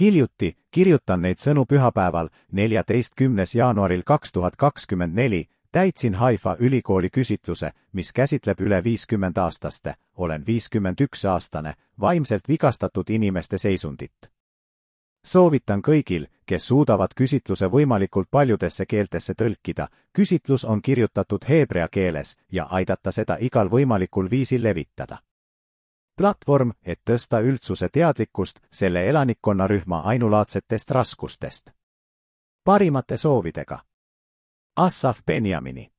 hiljuti kirjutan neid sõnu pühapäeval, neljateistkümnes jaanuaril kaks tuhat kakskümmend neli, täitsin Haifa ülikooli küsitluse, mis käsitleb üle viiskümmend aastaste, olen viiskümmend üks aastane, vaimselt vigastatud inimeste seisundit. soovitan kõigil, kes suudavad küsitluse võimalikult paljudesse keeltesse tõlkida, küsitlus on kirjutatud heebrea keeles ja aidata seda igal võimalikul viisil levitada platvorm, et tõsta üldsuse teadlikkust selle elanikkonnarühma ainulaadsetest raskustest. parimate soovidega. Assaf Benjamini